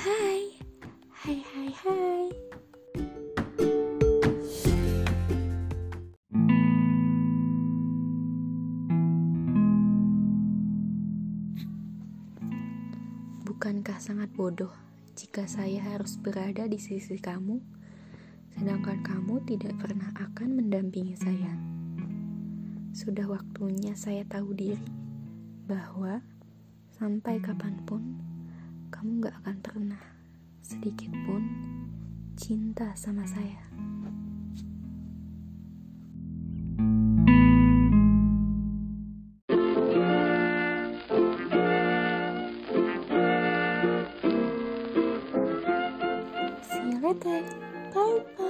Hai, hai, hai, hai. Bukankah sangat bodoh jika saya harus berada di sisi kamu, sedangkan kamu tidak pernah akan mendampingi saya? Sudah waktunya saya tahu diri bahwa sampai kapan pun kamu gak akan pernah sedikit pun cinta sama saya. See you later. Bye bye.